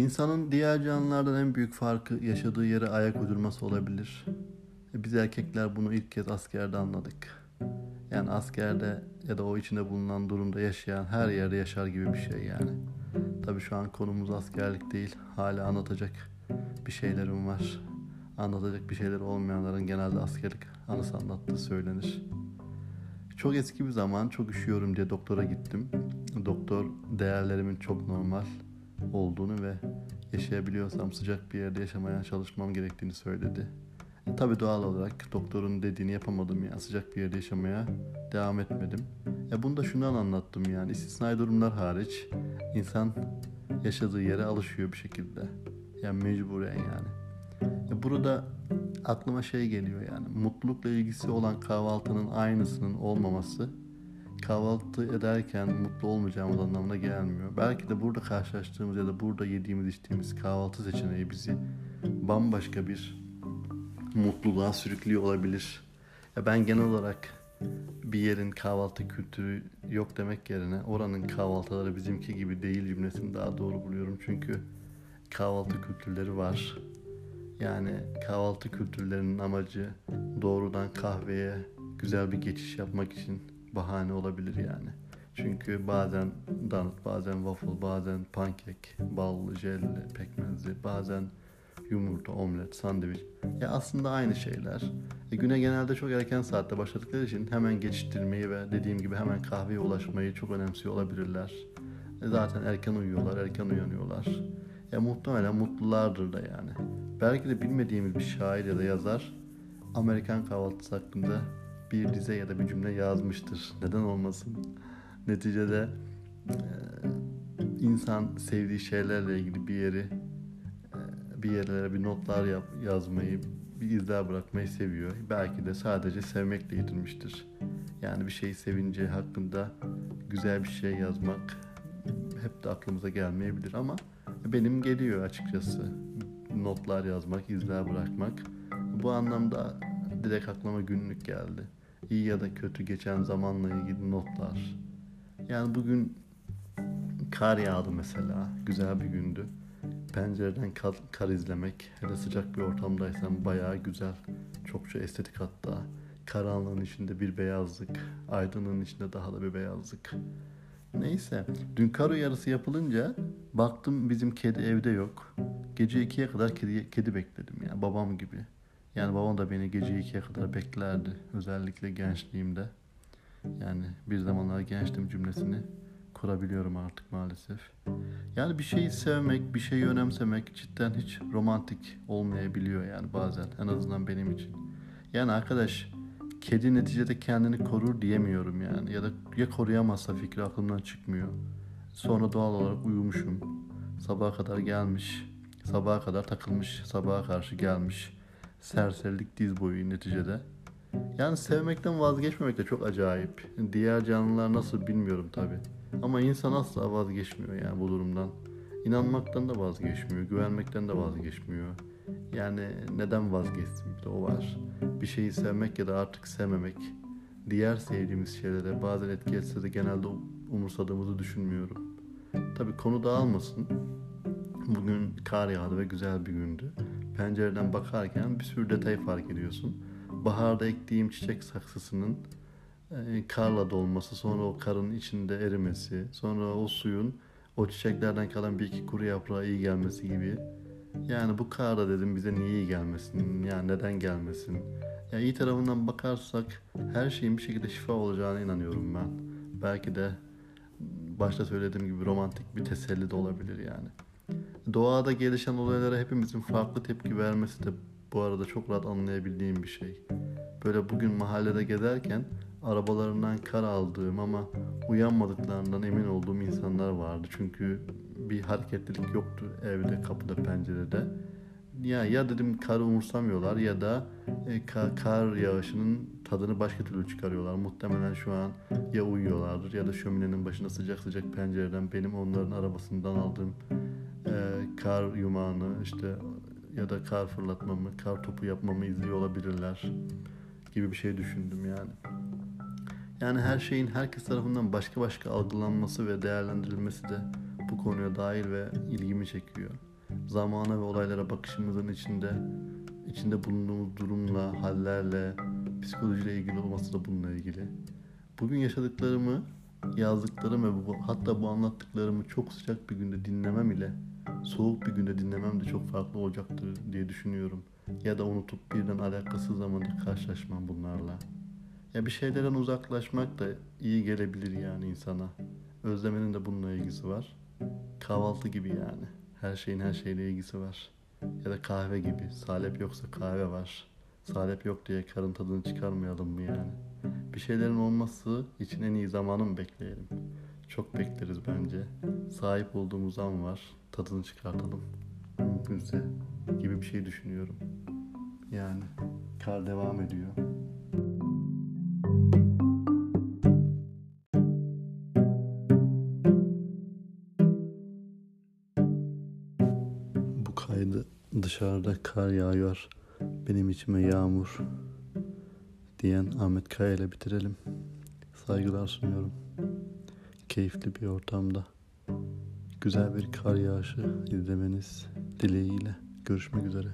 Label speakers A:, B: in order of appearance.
A: İnsanın diğer canlılardan en büyük farkı yaşadığı yere ayak uydurması olabilir. E, biz erkekler bunu ilk kez askerde anladık. Yani askerde ya da o içinde bulunan durumda yaşayan her yerde yaşar gibi bir şey yani. Tabii şu an konumuz askerlik değil. Hala anlatacak bir şeylerim var. Anlatacak bir şeyler olmayanların genelde askerlik anısı anlattığı söylenir. Çok eski bir zaman çok üşüyorum diye doktora gittim. Doktor değerlerimin çok normal olduğunu ve yaşayabiliyorsam sıcak bir yerde yaşamaya çalışmam gerektiğini söyledi. E, tabii doğal olarak doktorun dediğini yapamadım ya sıcak bir yerde yaşamaya devam etmedim. E, bunu da şundan anlattım yani istisnai durumlar hariç insan yaşadığı yere alışıyor bir şekilde. Yani mecburen yani. E, burada aklıma şey geliyor yani mutlulukla ilgisi olan kahvaltının aynısının olmaması kahvaltı ederken mutlu olmayacağımız anlamına gelmiyor. Belki de burada karşılaştığımız ya da burada yediğimiz içtiğimiz kahvaltı seçeneği bizi bambaşka bir mutluluğa sürüklüyor olabilir. Ya ben genel olarak bir yerin kahvaltı kültürü yok demek yerine oranın kahvaltıları bizimki gibi değil cümlesini daha doğru buluyorum. Çünkü kahvaltı kültürleri var. Yani kahvaltı kültürlerinin amacı doğrudan kahveye güzel bir geçiş yapmak için bahane olabilir yani. Çünkü bazen donut, bazen waffle, bazen pankek, ballı, jelli, pekmezli, bazen yumurta, omlet, sandviç. Ya aslında aynı şeyler. E, güne genelde çok erken saatte başladıkları için hemen geçiştirmeyi ve dediğim gibi hemen kahveye ulaşmayı çok önemsiyor olabilirler. E, zaten erken uyuyorlar, erken uyanıyorlar. Ya muhtemelen mutlulardır da yani. Belki de bilmediğimiz bir şair ya da yazar Amerikan kahvaltısı hakkında bir dize ya da bir cümle yazmıştır. Neden olmasın? Neticede e, insan sevdiği şeylerle ilgili bir yeri e, bir yerlere bir notlar yap, yazmayı, bir izler bırakmayı seviyor. Belki de sadece sevmekle yetinmiştir. Yani bir şeyi sevince hakkında güzel bir şey yazmak hep de aklımıza gelmeyebilir ama benim geliyor açıkçası. Notlar yazmak, izler bırakmak. Bu anlamda direkt aklıma günlük geldi. İyi ya da kötü geçen zamanla ilgili notlar. Yani bugün kar yağdı mesela. Güzel bir gündü. Pencereden kar, kar izlemek, hele sıcak bir ortamdaysan bayağı güzel. Çokça estetik hatta. Karanlığın içinde bir beyazlık, aydınlığın içinde daha da bir beyazlık. Neyse, dün kar uyarısı yapılınca baktım bizim kedi evde yok. Gece ikiye kadar kedi, kedi bekledim yani babam gibi. Yani babam da beni gece ikiye kadar beklerdi. Özellikle gençliğimde. Yani bir zamanlar gençtim cümlesini kurabiliyorum artık maalesef. Yani bir şeyi sevmek, bir şeyi önemsemek cidden hiç romantik olmayabiliyor yani bazen. En azından benim için. Yani arkadaş kedi neticede kendini korur diyemiyorum yani. Ya da ya koruyamazsa fikri aklımdan çıkmıyor. Sonra doğal olarak uyumuşum. Sabaha kadar gelmiş. Sabaha kadar takılmış. Sabaha karşı gelmiş. Serserilik diz boyu neticede. Yani sevmekten vazgeçmemek de çok acayip. Diğer canlılar nasıl bilmiyorum tabi. Ama insan asla vazgeçmiyor yani bu durumdan. İnanmaktan da vazgeçmiyor, güvenmekten de vazgeçmiyor. Yani neden vazgeçsin bir de o var. Bir şeyi sevmek ya da artık sevmemek diğer sevdiğimiz şeylere bazen etki etse de genelde umursadığımızı düşünmüyorum. Tabi konu dağılmasın. Bugün kar yağdı ve güzel bir gündü. Pencereden bakarken bir sürü detay fark ediyorsun. Baharda ektiğim çiçek saksısının e, karla dolması, sonra o karın içinde erimesi, sonra o suyun o çiçeklerden kalan bir iki kuru yaprağa iyi gelmesi gibi yani bu karda dedim bize niye iyi gelmesin? Yani neden gelmesin? Ya yani iyi tarafından bakarsak her şeyin bir şekilde şifa olacağına inanıyorum ben. Belki de başta söylediğim gibi romantik bir teselli de olabilir yani. Doğada gelişen olaylara hepimizin farklı tepki vermesi de bu arada çok rahat anlayabildiğim bir şey. Böyle bugün mahallede gezerken arabalarından kar aldığım ama uyanmadıklarından emin olduğum insanlar vardı. Çünkü bir hareketlilik yoktu evde, kapıda, pencerede. Ya ya dedim karı umursamıyorlar ya da e, kar, kar yağışının tadını başka türlü çıkarıyorlar. Muhtemelen şu an ya uyuyorlardır ya da şöminenin başında sıcak sıcak pencereden benim onların arabasından aldığım kar yumağını işte ya da kar fırlatmamı, kar topu yapmamı izliyor olabilirler gibi bir şey düşündüm yani. Yani her şeyin herkes tarafından başka başka algılanması ve değerlendirilmesi de bu konuya dair ve ilgimi çekiyor. zamana ve olaylara bakışımızın içinde içinde bulunduğumuz durumla, hallerle, psikolojiyle ilgili olması da bununla ilgili. Bugün yaşadıklarımı, yazdıklarım ve bu, hatta bu anlattıklarımı çok sıcak bir günde dinlemem ile soğuk bir günde dinlemem de çok farklı olacaktır diye düşünüyorum. Ya da unutup birden alakasız zamanda karşılaşmam bunlarla. Ya bir şeylerden uzaklaşmak da iyi gelebilir yani insana. Özlemenin de bununla ilgisi var. Kahvaltı gibi yani. Her şeyin her şeyle ilgisi var. Ya da kahve gibi. Salep yoksa kahve var. Salep yok diye karın tadını çıkarmayalım mı yani? Bir şeylerin olması için en iyi zamanı mı bekleyelim? Çok bekleriz bence. Sahip olduğumuz an var. Tadını çıkartalım. Mümkünse gibi bir şey düşünüyorum. Yani kar devam ediyor. Bu kaydı dışarıda kar yağıyor. Benim içime yağmur diyen Ahmet Kaya ile bitirelim. Saygılar sunuyorum. Keyifli bir ortamda güzel bir kar yağışı izlemeniz dileğiyle görüşmek üzere.